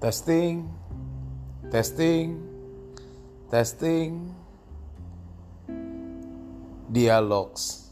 Testing, testing, testing. Dialogs.